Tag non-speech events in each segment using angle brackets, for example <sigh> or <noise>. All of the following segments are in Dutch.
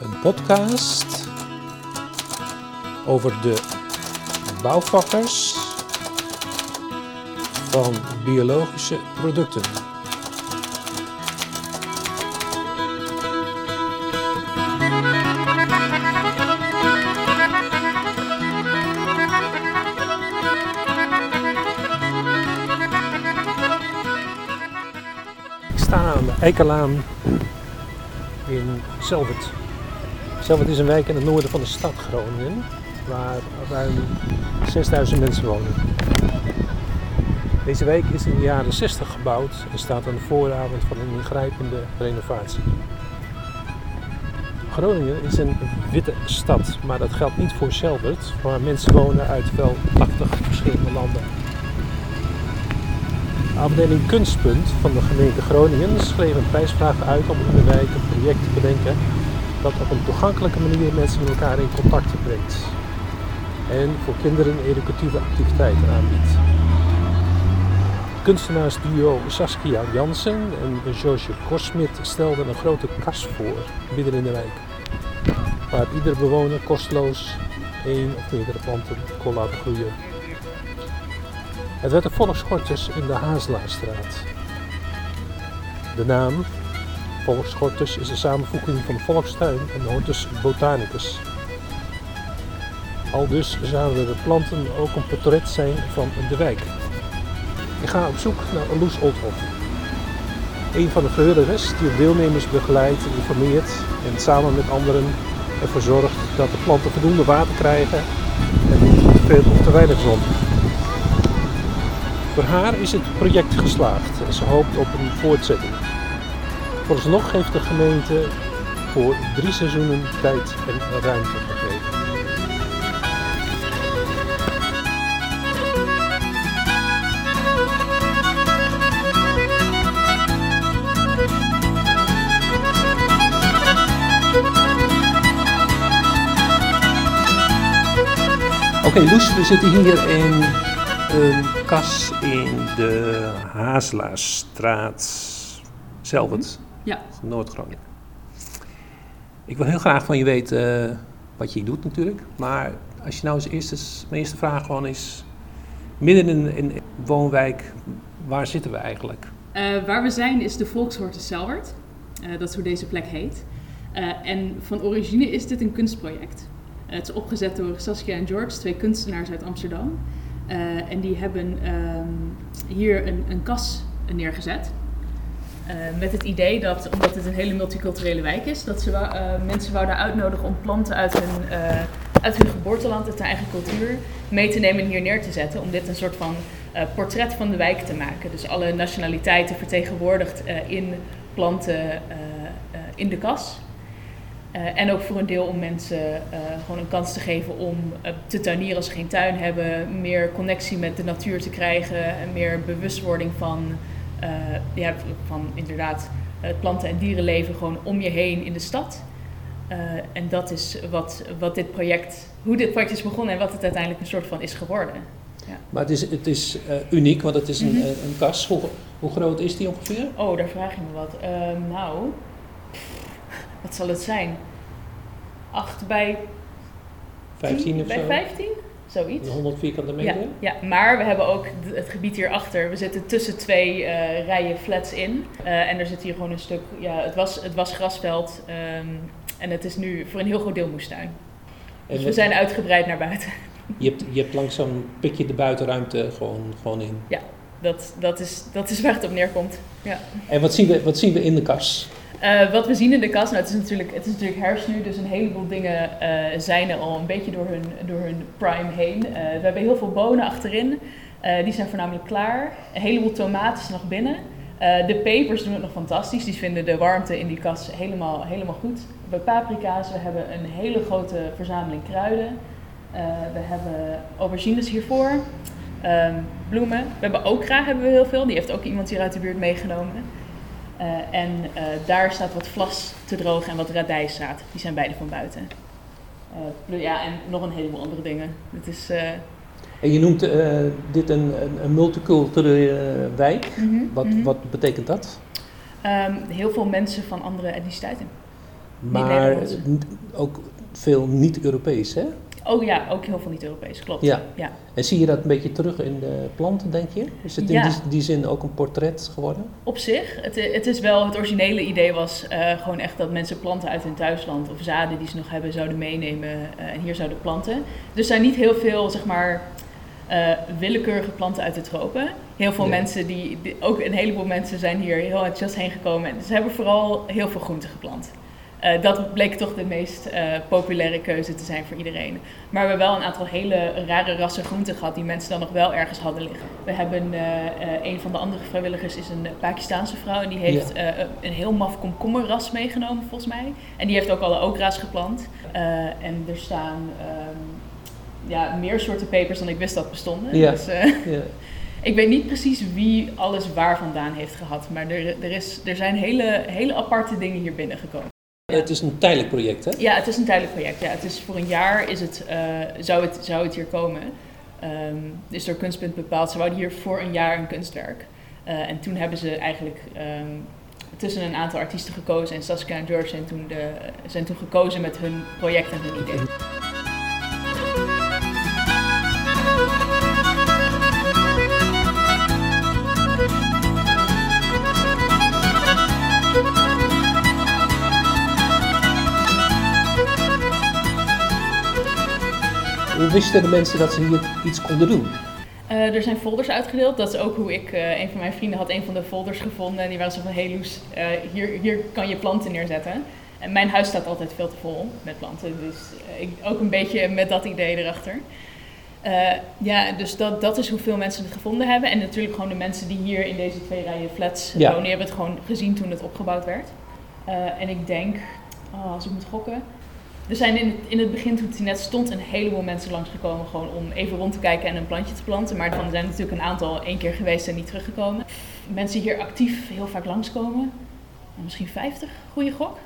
Een podcast over de bouwvakkers van biologische producten. Eikelaan in Zelvert. Zelvert is een wijk in het noorden van de stad Groningen, waar ruim 6000 mensen wonen. Deze wijk is in de jaren 60 gebouwd en staat aan de vooravond van een ingrijpende renovatie. Groningen is een witte stad, maar dat geldt niet voor Zelvert, waar mensen wonen uit wel 80 verschillende landen. De afdeling Kunstpunt van de gemeente Groningen schreef een prijsvraag uit om in de wijk een project te bedenken dat op een toegankelijke manier mensen met elkaar in contact brengt. En voor kinderen educatieve activiteiten aanbiedt. Kunstenaarsduo Saskia Jansen en Joosje Korsmit stelden een grote kas voor midden in de wijk. Waar iedere bewoner kosteloos één of meerdere planten kon laten groeien. Het werd de Volksgortus in de Hazelaarstraat. De naam Volksgortus is een samenvoeging van Volkstuin en Hortus Botanicus. Al dus zouden de planten ook een portret zijn van de wijk. Ik ga op zoek naar Loes Oldhoff. Een van de vrijwilligers die de deelnemers begeleidt, informeert en samen met anderen ervoor zorgt dat de planten voldoende water krijgen en niet te veel of te weinig zon. Voor haar is het project geslaagd en ze hoopt op een voortzetting. Vooralsnog heeft de gemeente voor drie seizoenen tijd en ruimte gegeven. Oké, Loes, we zitten hier in een kas in de Hazelaarstraat, Zelvert, Ja, Noord-Groningen. Ik wil heel graag van je weten eh, wat je hier doet natuurlijk, maar als je nou als eerste, mijn eerste vraag gewoon is, midden in in een woonwijk, waar zitten we eigenlijk? Eh, waar we zijn is de Volkshortus Zelwert. Eh, dat is hoe deze plek heet. En van origine is dit een kunstproject. Het is opgezet door Saskia en George, twee kunstenaars uit Amsterdam. Eh, en die hebben ehm, hier een, een kas neergezet. Eh, met het idee dat, omdat het een hele multiculturele wijk is, dat ze eh, mensen wouden uitnodigen om planten uit hun, eh, uit hun geboorteland, uit hun eigen cultuur, mee te nemen en hier neer te zetten. Om dit een soort van portret van de wijk te maken. Dus alle nationaliteiten vertegenwoordigd in planten in de kas. Eh, en ook voor een deel om mensen eh, gewoon een kans te geven om eh, te tuinieren als ze geen tuin hebben. Meer connectie met de natuur te krijgen. En meer bewustwording van, ja, van inderdaad het planten- en dierenleven gewoon om je heen in de stad. En dat is wat, wat dit project, hoe dit project is begonnen en wat het uiteindelijk een soort van is geworden. Maar het is, het is uniek, want het is een, Mhm. een, een kas. Hoe, hoe groot is die ongeveer? Oh, daar vraag je me wat. Nou, wat zal het zijn? 8 bij 15 10 of bij zo? 15? Zoiets. 100 vierkante Ja, meter? ja, maar we hebben ook het gebied hierachter. We zitten tussen twee eh, rijen flats in. Eh, en er zit hier gewoon een stuk. Ja, het was, het was grasveld. ehm, en het is nu voor een heel groot deel moestuin. En Dus we zijn uitgebreid naar buiten. <laughs> je, hebt, je hebt langzaam pik je de buitenruimte gewoon, gewoon in. Dat, dat, is, dat is waar het op neerkomt. Ja. En wat zien we, wat zien we in de kas? Eh, wat we zien in de kast, nou, het, is natuurlijk, het is natuurlijk herfst nu, dus een heleboel dingen eh, zijn er al een beetje door hun, door hun prime heen. Eh, we hebben heel veel bonen achterin, die zijn voornamelijk klaar. Een heleboel tomaten is nog binnen. De pepers doen het nog fantastisch, die vinden de warmte in die kas helemaal, helemaal goed. Hebben paprika's, we hebben een hele grote verzameling kruiden. We hebben aubergines hiervoor, Ehm, bloemen. We hebben okra hebben we heel veel, die heeft ook iemand hier uit de buurt meegenomen. Eh, en eh, daar staat wat vlas te drogen en wat radijszaad. Die zijn beide van buiten. Eh, ja, en nog een heleboel andere dingen. Het is... En je noemt dit een, een, multiculturele wijk. mhm, Wat, mhm. wat betekent dat? Ehm, heel veel mensen van andere etniciteiten. Maar ook veel niet-Europees, hè? Oh ja, ook heel veel niet-Europees, klopt. Ja. ja. En zie je dat een beetje terug in de planten, denk je? Is het in Ja. die, die zin ook een portret geworden? Op zich, het, het is wel, het originele idee was eh, gewoon echt dat mensen planten uit hun thuisland of zaden die ze nog hebben zouden meenemen eh, en hier zouden planten. Dus er zijn niet heel veel, zeg maar, eh, willekeurige planten uit de tropen. Heel veel mensen, die, die- ook een heleboel mensen zijn hier heel enthousiast heen gekomen. En ze hebben vooral heel veel groenten geplant. Eh, dat bleek toch de meest eh, populaire keuze te zijn voor iedereen. Maar we hebben wel een aantal hele rare rassen groenten gehad die mensen dan nog wel ergens hadden liggen. We hebben eh, een van de andere vrijwilligers is een Pakistaanse vrouw en die heeft een heel maf komkommerras meegenomen volgens mij. En die heeft ook alle okra's geplant. En er staan ehm, ja, meer soorten pepers dan ik wist dat bestonden. Ja. Dus, Ja. <laughs> ik weet niet precies wie alles waar vandaan heeft gehad, maar er, er, is, er zijn hele, hele aparte dingen hier binnengekomen. Het is een tijdelijk project, hè? Ja, het is een tijdelijk project. Ja, het is voor een jaar is het, eh, zou, het, zou het hier komen. Ehm is door Kunstpunt bepaald. Ze wouden hier voor een jaar een kunstwerk. Eh, en toen hebben ze eigenlijk ehm, tussen een aantal artiesten gekozen. En Saskia en George zijn toen, de, zijn toen gekozen met hun project en hun idee. Wisten de mensen dat ze hier iets konden doen? Eh, er zijn folders uitgedeeld. Dat is ook hoe ik, eh, een van mijn vrienden had een van de folders gevonden. En die waren zo van, hey Loes, eh, hier, hier kan je planten neerzetten. En mijn huis staat altijd veel te vol met planten. Dus ik, ook een beetje met dat idee erachter. Ja, dus dat, dat is hoeveel mensen het gevonden hebben. En natuurlijk gewoon de mensen die hier in deze twee rijen flats Ja. wonen. Die hebben het gewoon gezien toen het opgebouwd werd. En ik denk, oh, als ik moet gokken... Er zijn in het, in het begin, toen het net stond, een heleboel mensen langsgekomen gewoon om even rond te kijken en een plantje te planten. Maar er zijn natuurlijk een aantal één keer geweest en niet teruggekomen. Mensen hier actief heel vaak langskomen, misschien 50, goede gok.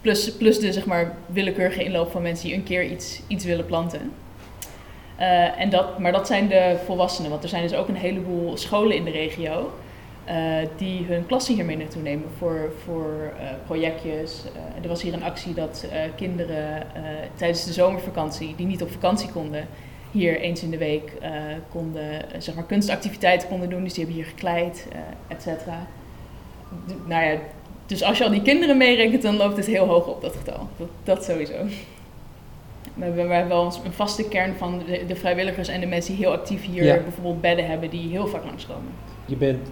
Plus, plus de zeg maar, willekeurige inloop van mensen die een keer iets, iets willen planten. Eh, en dat, maar dat zijn de volwassenen, want er zijn dus ook een heleboel scholen in de regio. Eh, die hun klassen hier mee naartoe nemen voor, voor eh, projectjes. Eh, er was hier een actie dat kinderen tijdens de zomervakantie, die niet op vakantie konden, hier eens in de week konden, zeg maar, kunstactiviteiten konden doen. Dus die hebben hier gekleid, et cetera. Nou ja, dus als je al die kinderen meerekent, dan loopt het heel hoog op dat getal. Dat, dat sowieso. We hebben, we hebben wel een vaste kern van de, de vrijwilligers en de mensen die heel actief hier Ja. bijvoorbeeld bedden hebben, die heel vaak langskomen. Je bent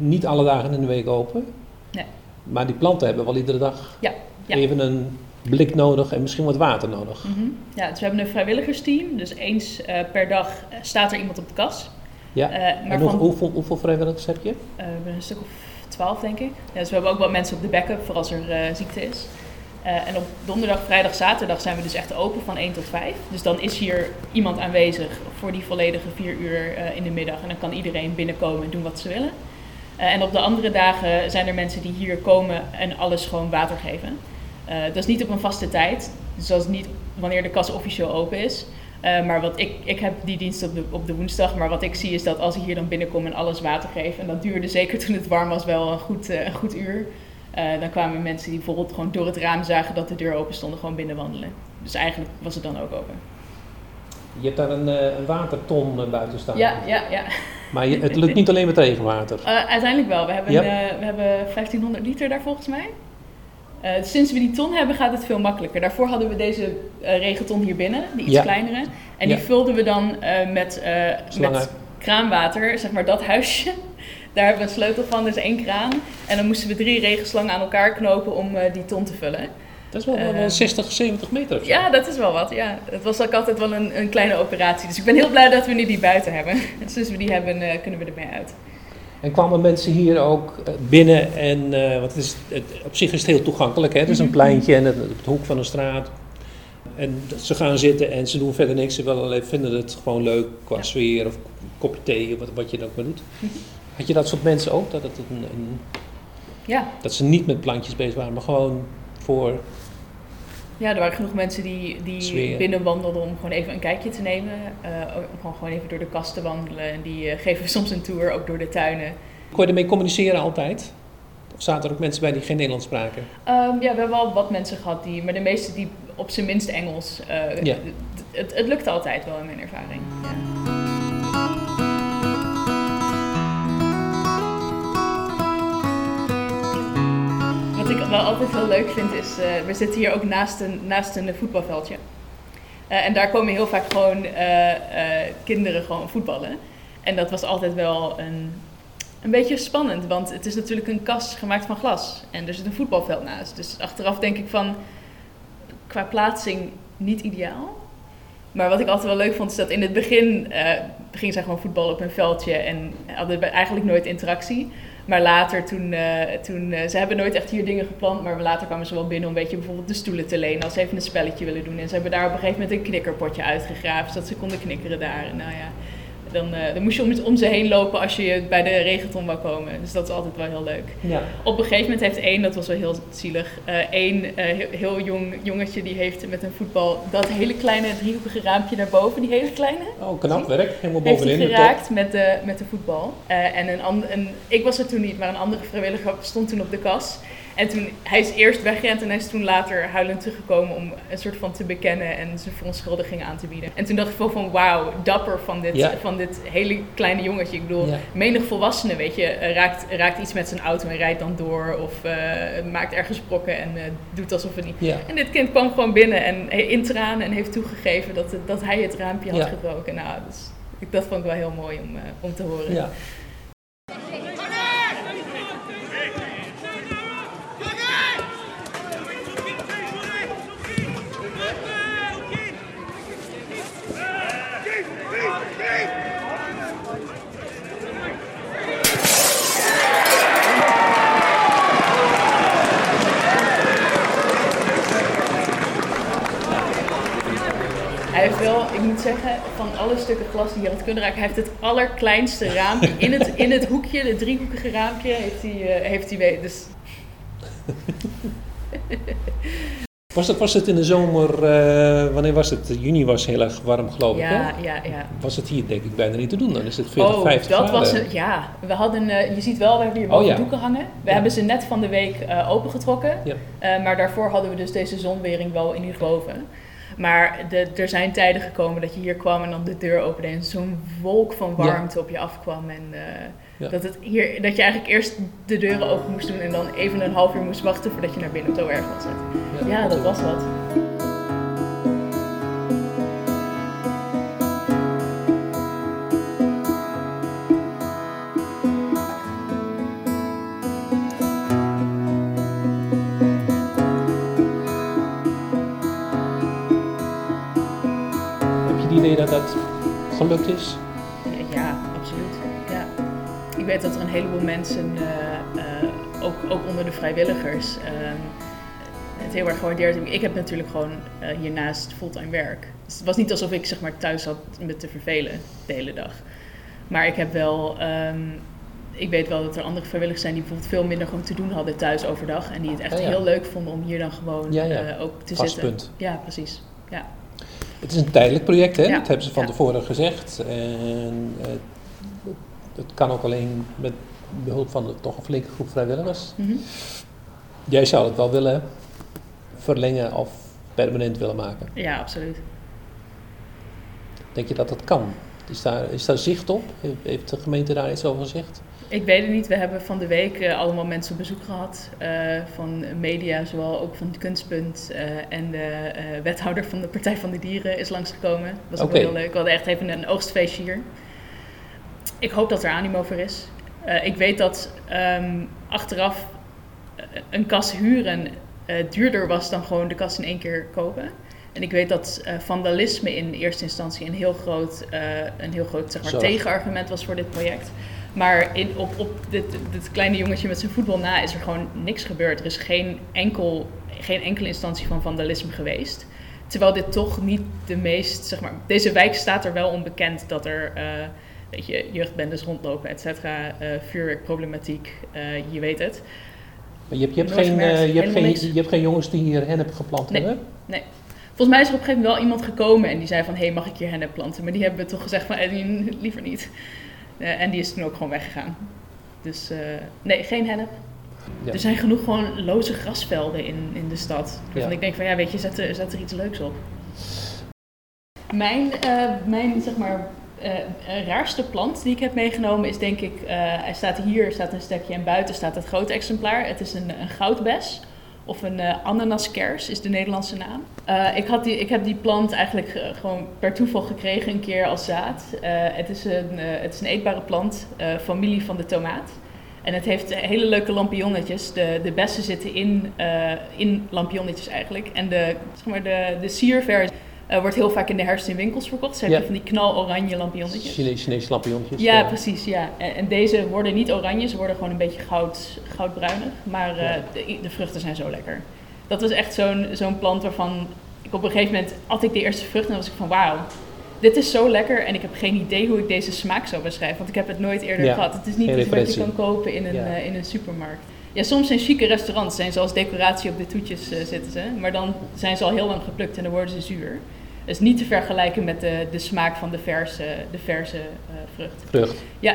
niet alle dagen in de week open. Nee. Maar die planten hebben wel iedere dag Ja, ja. even een blik nodig en misschien wat water nodig. Mhm. Ja, dus we hebben een vrijwilligersteam. Dus eens eh, per dag staat er iemand op de kas. Ja. Eh, maar en van, hoeveel, hoeveel vrijwilligers heb je? eh, we hebben een stuk of twaalf, denk ik. Ja, dus we hebben ook wat mensen op de backup voor als er ziekte is. En op donderdag, vrijdag, zaterdag zijn we dus echt open van 1 tot 5. Dus dan is hier iemand aanwezig voor die volledige vier uur in de middag. En dan kan iedereen binnenkomen en doen wat ze willen. Eh, en op de andere dagen zijn er mensen die hier komen en alles gewoon water geven. Eh, dat is niet op een vaste tijd. Dus dat is niet wanneer de kas officieel open is. Eh, maar wat ik, ik heb die dienst op de, op de woensdag. Maar wat ik zie is dat als ik hier dan binnenkom en alles water geef. En dat duurde zeker toen het warm was wel een goed, een goed uur. Dan kwamen mensen die bijvoorbeeld gewoon door het raam zagen dat de deur open stond, gewoon binnen wandelen. Dus eigenlijk was het dan ook open. Je hebt daar een, een waterton buiten staan. Ja, ja, ja. Maar je, het lukt niet alleen met regenwater. Eh, uiteindelijk wel. We hebben, eh, we hebben 1500 liter daar volgens mij. Eh, sinds we die ton hebben gaat het veel makkelijker. Daarvoor hadden we deze regenton hier binnen, die iets Ja. kleinere. En die vulden we dan met, met kraanwater, zeg maar dat huisje. <laughs> Daar hebben we een sleutel van, dus één kraan. En dan moesten we drie regenslangen aan elkaar knopen om die ton te vullen. Dat is wel, wel Eh, 60, 70 meter of zo. Ja, dat is wel wat. Ja. Het was ook altijd wel een, een kleine operatie. Dus ik ben heel blij dat we nu die buiten hebben. Sinds <laughs> we die hebben, eh, kunnen we ermee uit. En kwamen mensen hier ook eh, binnen en, eh, want het is, het, op zich is het heel toegankelijk, hè? het is een Mhm. pleintje en het, op de hoek van een straat. En ze gaan zitten en ze doen verder niks, ze willen alleen, vinden het gewoon leuk qua Ja. sfeer of kopje thee, wat, wat je dan ook maar doet. Mhm. Had je dat soort mensen ook, dat, het een, een, Ja. dat ze niet met plantjes bezig waren, maar gewoon voor, Ja, er waren genoeg mensen die, die Sfeer. binnen wandelden om gewoon even een kijkje te nemen. Eh, om gewoon, gewoon even door de kast te wandelen. En die eh, geven soms een tour, ook door de tuinen. kon je ermee communiceren altijd? Of zaten er ook mensen bij die geen Nederlands spraken? Ehm, ja, we hebben wel wat mensen gehad, die, maar de meeste die op zijn minst Engels. eh, Ja. het, het lukt altijd wel in mijn ervaring. Ja. Wat ik wel altijd heel leuk vind is, eh, we zitten hier ook naast een, naast een voetbalveldje. Eh, en daar komen heel vaak gewoon eh, kinderen gewoon voetballen. En dat was altijd wel een, een beetje spannend, want het is natuurlijk een kas gemaakt van glas. En er zit een voetbalveld naast. Dus achteraf denk ik van, qua plaatsing niet ideaal. Maar wat ik altijd wel leuk vond, is dat in het begin gingen zij gewoon voetballen op een veldje en hadden eigenlijk nooit interactie. Maar later, toen, eh, toen eh, ze hebben nooit echt hier dingen gepland, maar later kwamen ze wel binnen om een beetje bijvoorbeeld de stoelen te lenen als ze even een spelletje willen doen. En ze hebben daar op een gegeven moment een knikkerpotje uitgegraven, zodat ze konden knikkeren daar. Nou ja, dan, eh, dan moest je om, om ze heen lopen als je bij de regenton wou komen. Dus dat is altijd wel heel leuk. Ja. Op een gegeven moment heeft één, dat was wel heel zielig, eh, één eh, heel, heel jong jongetje die heeft met een voetbal dat hele kleine driehoekige raampje daarboven, die hele kleine, Oh, knap werk. Helemaal heeft bovenin de top. geraakt met de, met de voetbal. En een, ander, een, ik was er toen niet, maar een andere vrijwilliger stond toen op de kas. En toen, hij is eerst weggerend en hij is toen later huilend teruggekomen om een soort van te bekennen en zijn verontschuldiging aan te bieden. En toen dacht ik wel van wauw, dapper van dit, Ja. van dit hele kleine jongetje. Ik bedoel, Ja. menig volwassene, weet je, eh, raakt, raakt iets met zijn auto en rijdt dan door of eh, maakt ergens brokken en eh, doet alsof het niet. Ja. En dit kind kwam gewoon binnen en in tranen en heeft toegegeven dat, het- dat hij het raampje had gebroken. Nou, dus, dat vond ik wel heel mooi om, om te horen. Ja. Hij heeft wel, ik moet zeggen, van alle stukken glas die je had kunnen raken, hij heeft het allerkleinste raampje <laughs> in het, in het hoekje, het driehoekige raampje, heeft hij, eh, heeft hij weten. Dus <laughs> Was, het, was het in de zomer, eh, wanneer was het? Juni was heel erg warm geloof ik ja, hè? ja, ja. Was het hier denk ik bijna niet te doen. Dan is het 40, Oh, 50 dat graden. was. Ja, we hadden, eh, je ziet wel, we hebben hier Oh, boven ja. doeken hangen. We Ja. hebben ze net van de week eh, opengetrokken. Ja. Maar daarvoor hadden we dus deze zonwering wel in hier boven. Maar de, er zijn tijden gekomen dat je hier kwam en dan de deur opende en zo'n wolk van Ja. warmte op je afkwam. En eh, Ja. dat, het hier, dat je eigenlijk eerst de deuren open moest doen en dan even een half uur moest wachten voordat je naar binnen zo erg was het. Ja, dat was wat. Is? Ja, Ja, absoluut. Ja. Ik weet dat er een heleboel mensen, eh, eh, ook, ook onder de vrijwilligers, ehm, het heel erg gewaardeerd hebben. Ik heb natuurlijk gewoon eh, hiernaast fulltime werk. Dus het was niet alsof ik zeg maar, thuis zat me te vervelen de hele dag. Maar ik heb wel, ehm, ik weet wel dat er andere vrijwilligers zijn die bijvoorbeeld veel minder gewoon te doen hadden thuis overdag. En die het echt Ja, ja. heel leuk vonden om hier dan gewoon Ja, ja. eh, ook te Vast zitten. punt. Ja, precies. Ja. Het is een tijdelijk project, hè? Ja. Dat hebben ze van tevoren gezegd. En eh, het kan ook alleen met behulp van de, toch een flinke groep vrijwilligers. Mhm. Jij zou het wel willen verlengen of permanent willen maken. ja, absoluut. Denk je dat dat kan? Is daar, is daar zicht op? Heeft de gemeente daar iets over gezegd? Ik weet het niet. We hebben van de week eh, allemaal mensen op bezoek gehad. eh, van media, zowel ook van het Kunstpunt. eh, en de wethouder van de Partij van de Dieren is langsgekomen. Dat was ook heel leuk. We hadden echt even een oogstfeestje hier. Ik hoop dat er animo voor is. Ik weet dat ehm, achteraf een kas huren duurder was dan gewoon de kas in één keer kopen. En ik weet dat vandalisme in eerste instantie een heel groot, een heel groot zeg maar, Zorg. tegenargument was voor dit project. Maar in, op, op dit, dit kleine jongetje met zijn voetbal na is er gewoon niks gebeurd. Er is geen, enkel, geen enkele instantie van vandalisme geweest. Terwijl dit toch niet de meest, zeg maar, deze wijk staat er wel onbekend dat er, eh weet je, jeugdbendes rondlopen, et cetera, eh, vuurwerkproblematiek, eh, je weet het. Maar je hebt, je hebt, geen, gemerkt. je, hebt geen, je hebt geen jongens die hier hennep geplant Nee. hebben? Volgens mij is er op een gegeven moment wel iemand gekomen en die zei van, hé, hey, mag ik hier hennep planten? Maar die hebben toch gezegd van, eh, liever niet. Eh, en die is toen ook gewoon weggegaan. Dus eh, nee, geen hennep. Er zijn genoeg gewoon loze grasvelden in, in de stad. Waarvan ik denk van ja, weet je, zet er, zet er iets leuks op. Mijn, uh, mijn zeg maar, uh, raarste plant die ik heb meegenomen is denk ik, hij staat hier, staat een stekje en buiten staat het grote exemplaar. Het is een, een goudbes of een uh, ananaskers is de Nederlandse naam. ik, had die, ik heb die plant eigenlijk gewoon per toeval gekregen een keer als zaad. het, is een, het is een eetbare plant, familie van de tomaat. En het heeft hele leuke lampionnetjes. De, de bessen zitten in, in lampionnetjes eigenlijk. En de, zeg maar de, de sierversie uh, wordt heel vaak in de herfst in winkels verkocht. Ze hebben van die knaloranje lampionnetjes. Chinese, Chinese lampionnetjes. Ja, precies. Ja. En, en, deze worden niet oranje, ze worden gewoon een beetje goud, goudbruinig. Maar uh, de, de, vruchten zijn zo lekker. Dat was echt zo'n zo'n plant waarvan ik op een gegeven moment at ik de eerste vruchten en was ik van wauw. Dit is zo lekker en ik heb geen idee hoe ik deze smaak zou beschrijven, want ik heb het nooit eerder ja. gehad. Het is niet iets wat je kan kopen in een, uh, in een supermarkt. Ja, soms in chique restaurants zijn ze als decoratie op de toetjes zitten ze, maar dan zijn ze al heel lang geplukt en dan worden ze zuur is niet te vergelijken met de, de smaak van de verse, de verse uh, vrucht. Vrucht. Ja.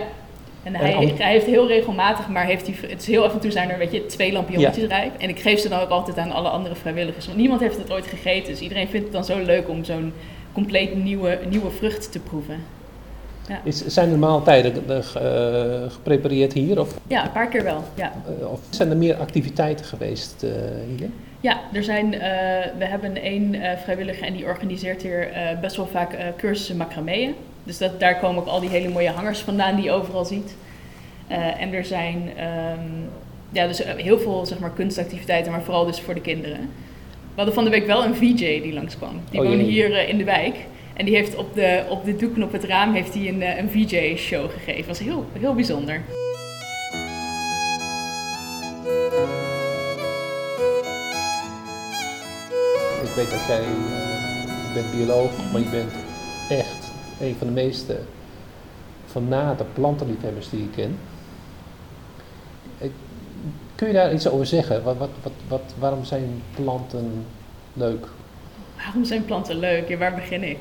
En, hij, hij, heeft heel regelmatig, maar heeft hij, het is heel af en toe zijn er weet je, twee lampionnetjes ja. rijp. En ik geef ze dan ook altijd aan alle andere vrijwilligers. Want niemand heeft het ooit gegeten. Dus iedereen vindt het dan zo leuk om zo'n compleet nieuwe, nieuwe vrucht te proeven. Ja. Is, zijn er maaltijden uh, geprepareerd hier? Of? Ja, een paar keer wel. Ja. Uh, of zijn er meer activiteiten geweest uh, hier? Ja, er zijn, we hebben één vrijwilliger en die organiseert hier best wel vaak cursussen macrameeën. Dus dat, daar komen ook al die hele mooie hangers vandaan die je overal ziet. en er zijn um, ja, dus heel veel zeg maar, kunstactiviteiten, maar vooral dus voor de kinderen. We hadden van de week wel een VJ die langskwam. Die oh, woonde hier in de wijk. En die heeft op de, op de doeken op het raam heeft hij een, een VJ-show gegeven. Dat was heel, heel bijzonder. ik weet dat jij, je bent bioloog, maar je bent echt een van de meeste fanate plantenliefhebbers die ik ken. Kun je daar iets over zeggen? Wat, wat, wat, wat, waarom zijn planten leuk? Waarom zijn planten leuk? Ja, waar begin ik?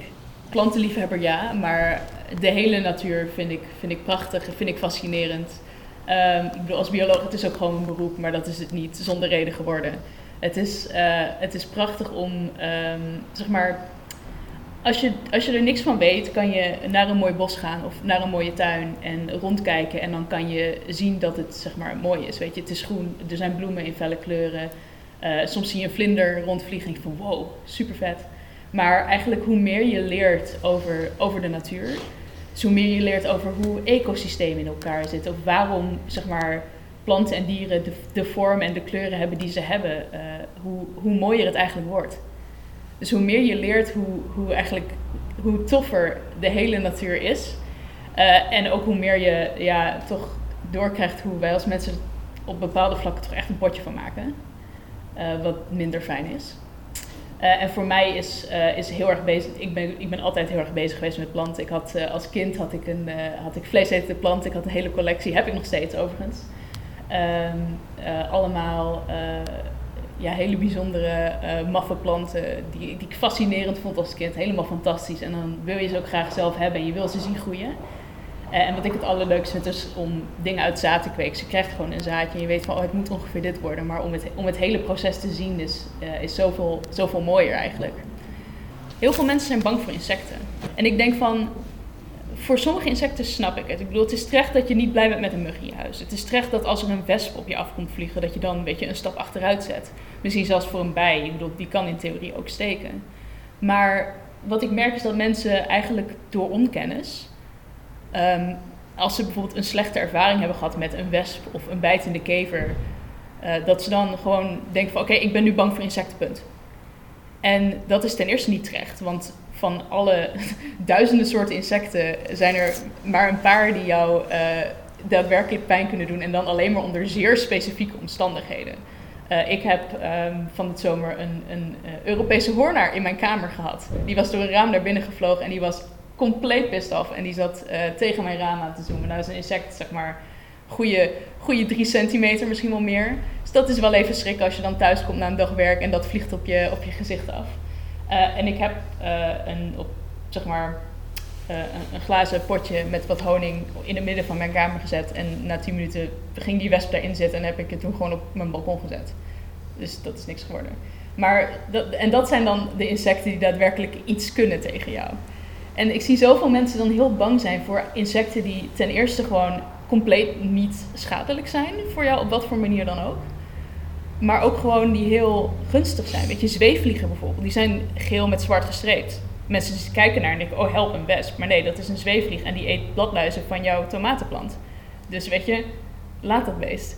Plantenliefhebber ja, maar de hele natuur vind ik, vind ik prachtig, vind ik fascinerend. Um, ik bedoel, als bioloog, het is ook gewoon een beroep, maar dat is het niet zonder reden geworden. Het is, uh, het is prachtig om, um, zeg maar, als je, als je er niks van weet, kan je naar een mooi bos gaan of naar een mooie tuin en rondkijken. En dan kan je zien dat het zeg maar mooi is. Weet je, het is groen, er zijn bloemen in felle kleuren. Uh, soms zie je een vlinder rondvliegen en van wow, super vet. Maar eigenlijk hoe meer je leert over, over de natuur, dus hoe meer je leert over hoe ecosystemen in elkaar zitten. Of waarom zeg maar, planten en dieren de, de vorm en de kleuren hebben die ze hebben, uh, hoe, hoe mooier het eigenlijk wordt. Dus hoe meer je leert hoe, hoe eigenlijk hoe toffer de hele natuur is. Uh, en ook hoe meer je ja, toch doorkrijgt hoe wij als mensen op bepaalde vlakken toch echt een potje van maken. Uh, wat minder fijn is. Uh, en voor mij is, is heel erg bezig. Ik ben, ik ben altijd heel erg bezig geweest met planten. Ik had, als kind had ik, een, had ik vleesetende planten. Ik had een hele collectie. Heb ik nog steeds overigens. Uh, allemaal ja, hele bijzondere maffe planten die, die ik fascinerend vond als kind. Helemaal fantastisch. En dan wil je ze ook graag zelf hebben en je wil ze zien groeien. En wat ik het allerleukste vind is om dingen uit zaad te kweken. Je krijgt gewoon een zaadje en je weet van oh, het moet ongeveer dit worden. Maar om het, om het hele proces te zien is, is zoveel, zoveel mooier eigenlijk. Heel veel mensen zijn bang voor insecten. En ik denk van, voor sommige insecten snap ik het. Ik bedoel, het is terecht dat je niet blij bent met een mug in je huis. Het is terecht dat als er een wesp op je afkomt vliegen, dat je dan een beetje een stap achteruit zet. Misschien zelfs voor een bij. Ik bedoel, die kan in theorie ook steken. Maar wat ik merk is dat mensen eigenlijk door onkennis, um, als ze bijvoorbeeld een slechte ervaring hebben gehad met een wesp of een bijtende kever, uh, dat ze dan gewoon denken van oké, ik ben nu bang voor insecten, punt. En dat is ten eerste niet terecht, want van alle <laughs> duizenden soorten insecten zijn er maar een paar die jou uh, daadwerkelijk pijn kunnen doen en dan alleen maar onder zeer specifieke omstandigheden. Uh, ik heb um, van het zomer een, een Europese hoornaar in mijn kamer gehad. Die was door een raam naar binnen gevlogen en die was compleet pissed af. En die zat tegen mijn raam aan te zoomen. Nou, dat is een insect, zeg maar, goede, goede drie centimeter, misschien wel meer. Dus dat is wel even schrikken als je dan thuis komt na een dag werk en dat vliegt op je, op je gezicht af. Uh, en ik heb uh, een, op zeg maar eh, een, een glazen potje met wat honing in het midden van mijn kamer gezet. En na 10 minuten ging die wesp daarin zitten en heb ik het toen gewoon op mijn balkon gezet. Dus dat is niks geworden. Maar dat, en dat zijn dan de insecten die daadwerkelijk iets kunnen tegen jou. En ik zie zoveel mensen dan heel bang zijn voor insecten die ten eerste gewoon compleet niet schadelijk zijn voor jou, op wat voor manier dan ook. Maar ook gewoon die heel gunstig zijn. Weet je, zweefvliegen bijvoorbeeld, die zijn geel met zwart gestreept. Mensen kijken naar en denken, oh help, een wesp. Maar nee, dat is een zweefvlieg en die eet bladluizen van jouw tomatenplant. Dus weet je, laat dat beest.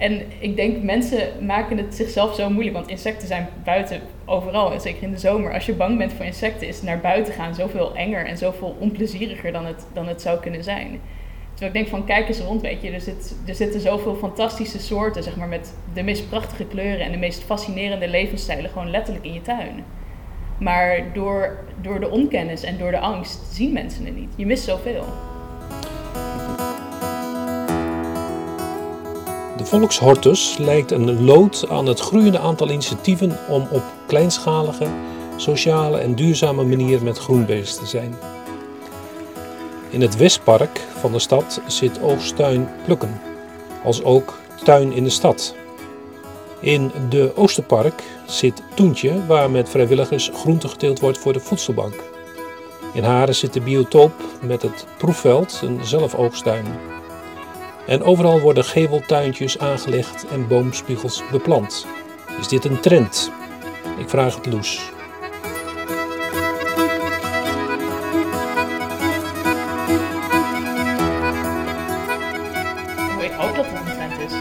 En ik denk, mensen maken het zichzelf zo moeilijk, want insecten zijn buiten overal, en zeker in de zomer. Als je bang bent voor insecten, is naar buiten gaan zoveel enger en zoveel onplezieriger dan het, dan het zou kunnen zijn. Terwijl ik denk van, kijk eens rond, weet je, er, zit, er zitten zoveel fantastische soorten, zeg maar, met de meest prachtige kleuren en de meest fascinerende levensstijlen gewoon letterlijk in je tuin. Maar door, door de onkennis en door de angst zien mensen het niet. Je mist zoveel. De Volkshortus lijkt een lood aan het groeiende aantal initiatieven om op kleinschalige, sociale en duurzame manier met groen bezig te zijn. In het Westpark van de stad zit oogsttuin Plukken, als ook Tuin in de Stad. In de Oosterpark zit Toentje, waar met vrijwilligers groente geteeld wordt voor de voedselbank. In Haren zit de biotoop met het proefveld, een zelfoogsttuin. En overal worden geveltuintjes aangelegd en boomspiegels beplant. Is dit een trend? Ik vraag het Loes. Ik hoop dat het een trend is.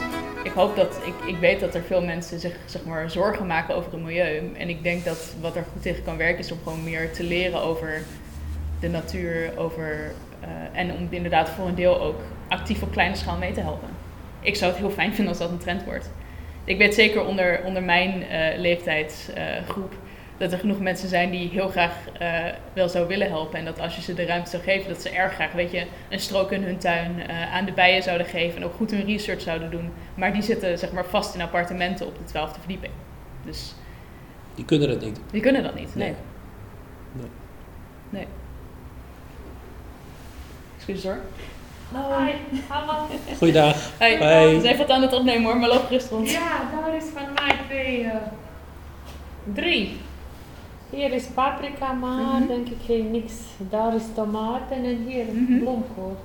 Ik hoop dat, ik, ik weet dat er veel mensen zich zeg maar, zorgen maken over het milieu. En ik denk dat wat er goed tegen kan werken is om gewoon meer te leren over de natuur. Over, eh, en om inderdaad voor een deel ook actief op kleine schaal mee te helpen. Ik zou het heel fijn vinden als dat een trend wordt. Ik weet zeker onder, onder mijn eh, leeftijdsgroep dat er genoeg mensen zijn die heel graag eh, wel zou willen helpen. En dat als je ze de ruimte zou geven, dat ze erg graag weet je, een strook in hun tuin eh, aan de bijen zouden geven. En ook goed hun research zouden doen. Maar die zitten zeg maar vast in appartementen op de twaalfde verdieping. Dus Die kunnen dat niet. die kunnen dat niet. Nee. Nee. Nee. Excuses hoor. Hoi, hallo. Goeiedag. Hey, Hoi. we zijn wat aan het opnemen hoor, maar loop gerust rond. Ja, daar is van mij twee, eh, drie. Hier is paprika, maar Mhm. denk ik geen niks. Daar is tomaten en hier Mhm. bloemkool.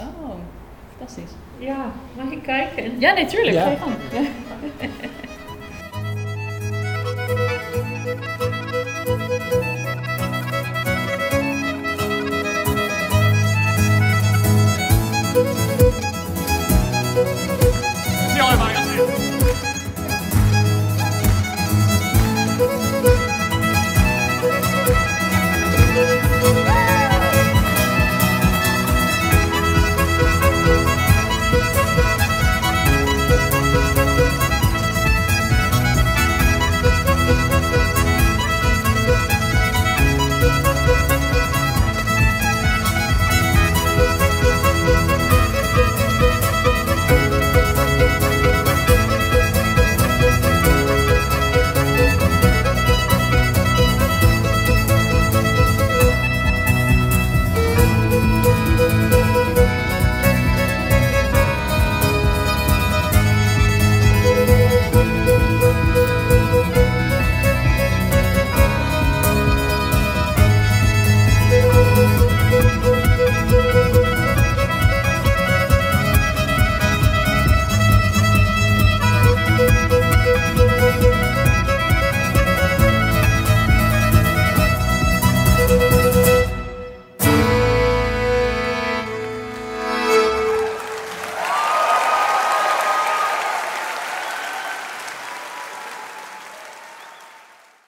Oh, fantastisch. Ja, mag ik kijken? Ja, nee, tuurlijk. Ja. Ga je gang. Ja.